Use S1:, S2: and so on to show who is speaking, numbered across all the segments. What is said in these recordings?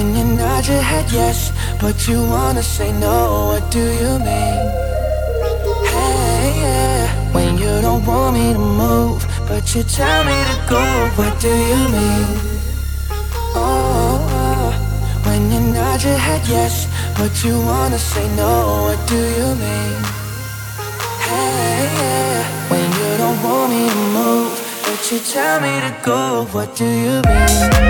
S1: when you nod your head yes, but you wanna say no, what do you mean? Hey, yeah, when you don't want me to move, but you tell me to go, what do you mean? Oh, when you nod your head yes, but you wanna say no, what do you mean? Hey, yeah, when you don't want me to move, but you tell me to go, what do you mean?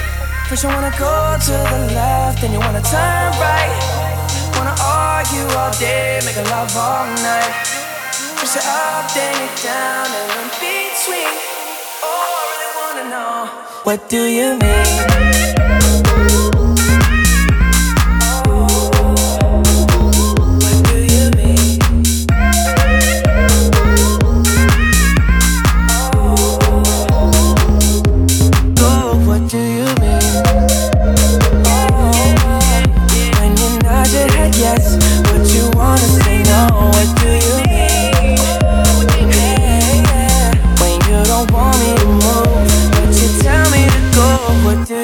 S2: First, you wanna go to the left, then you wanna turn right. Wanna argue all day, make a love all night. Push it up, then it down, and in between. Oh, I really wanna know, what do you mean?
S1: What do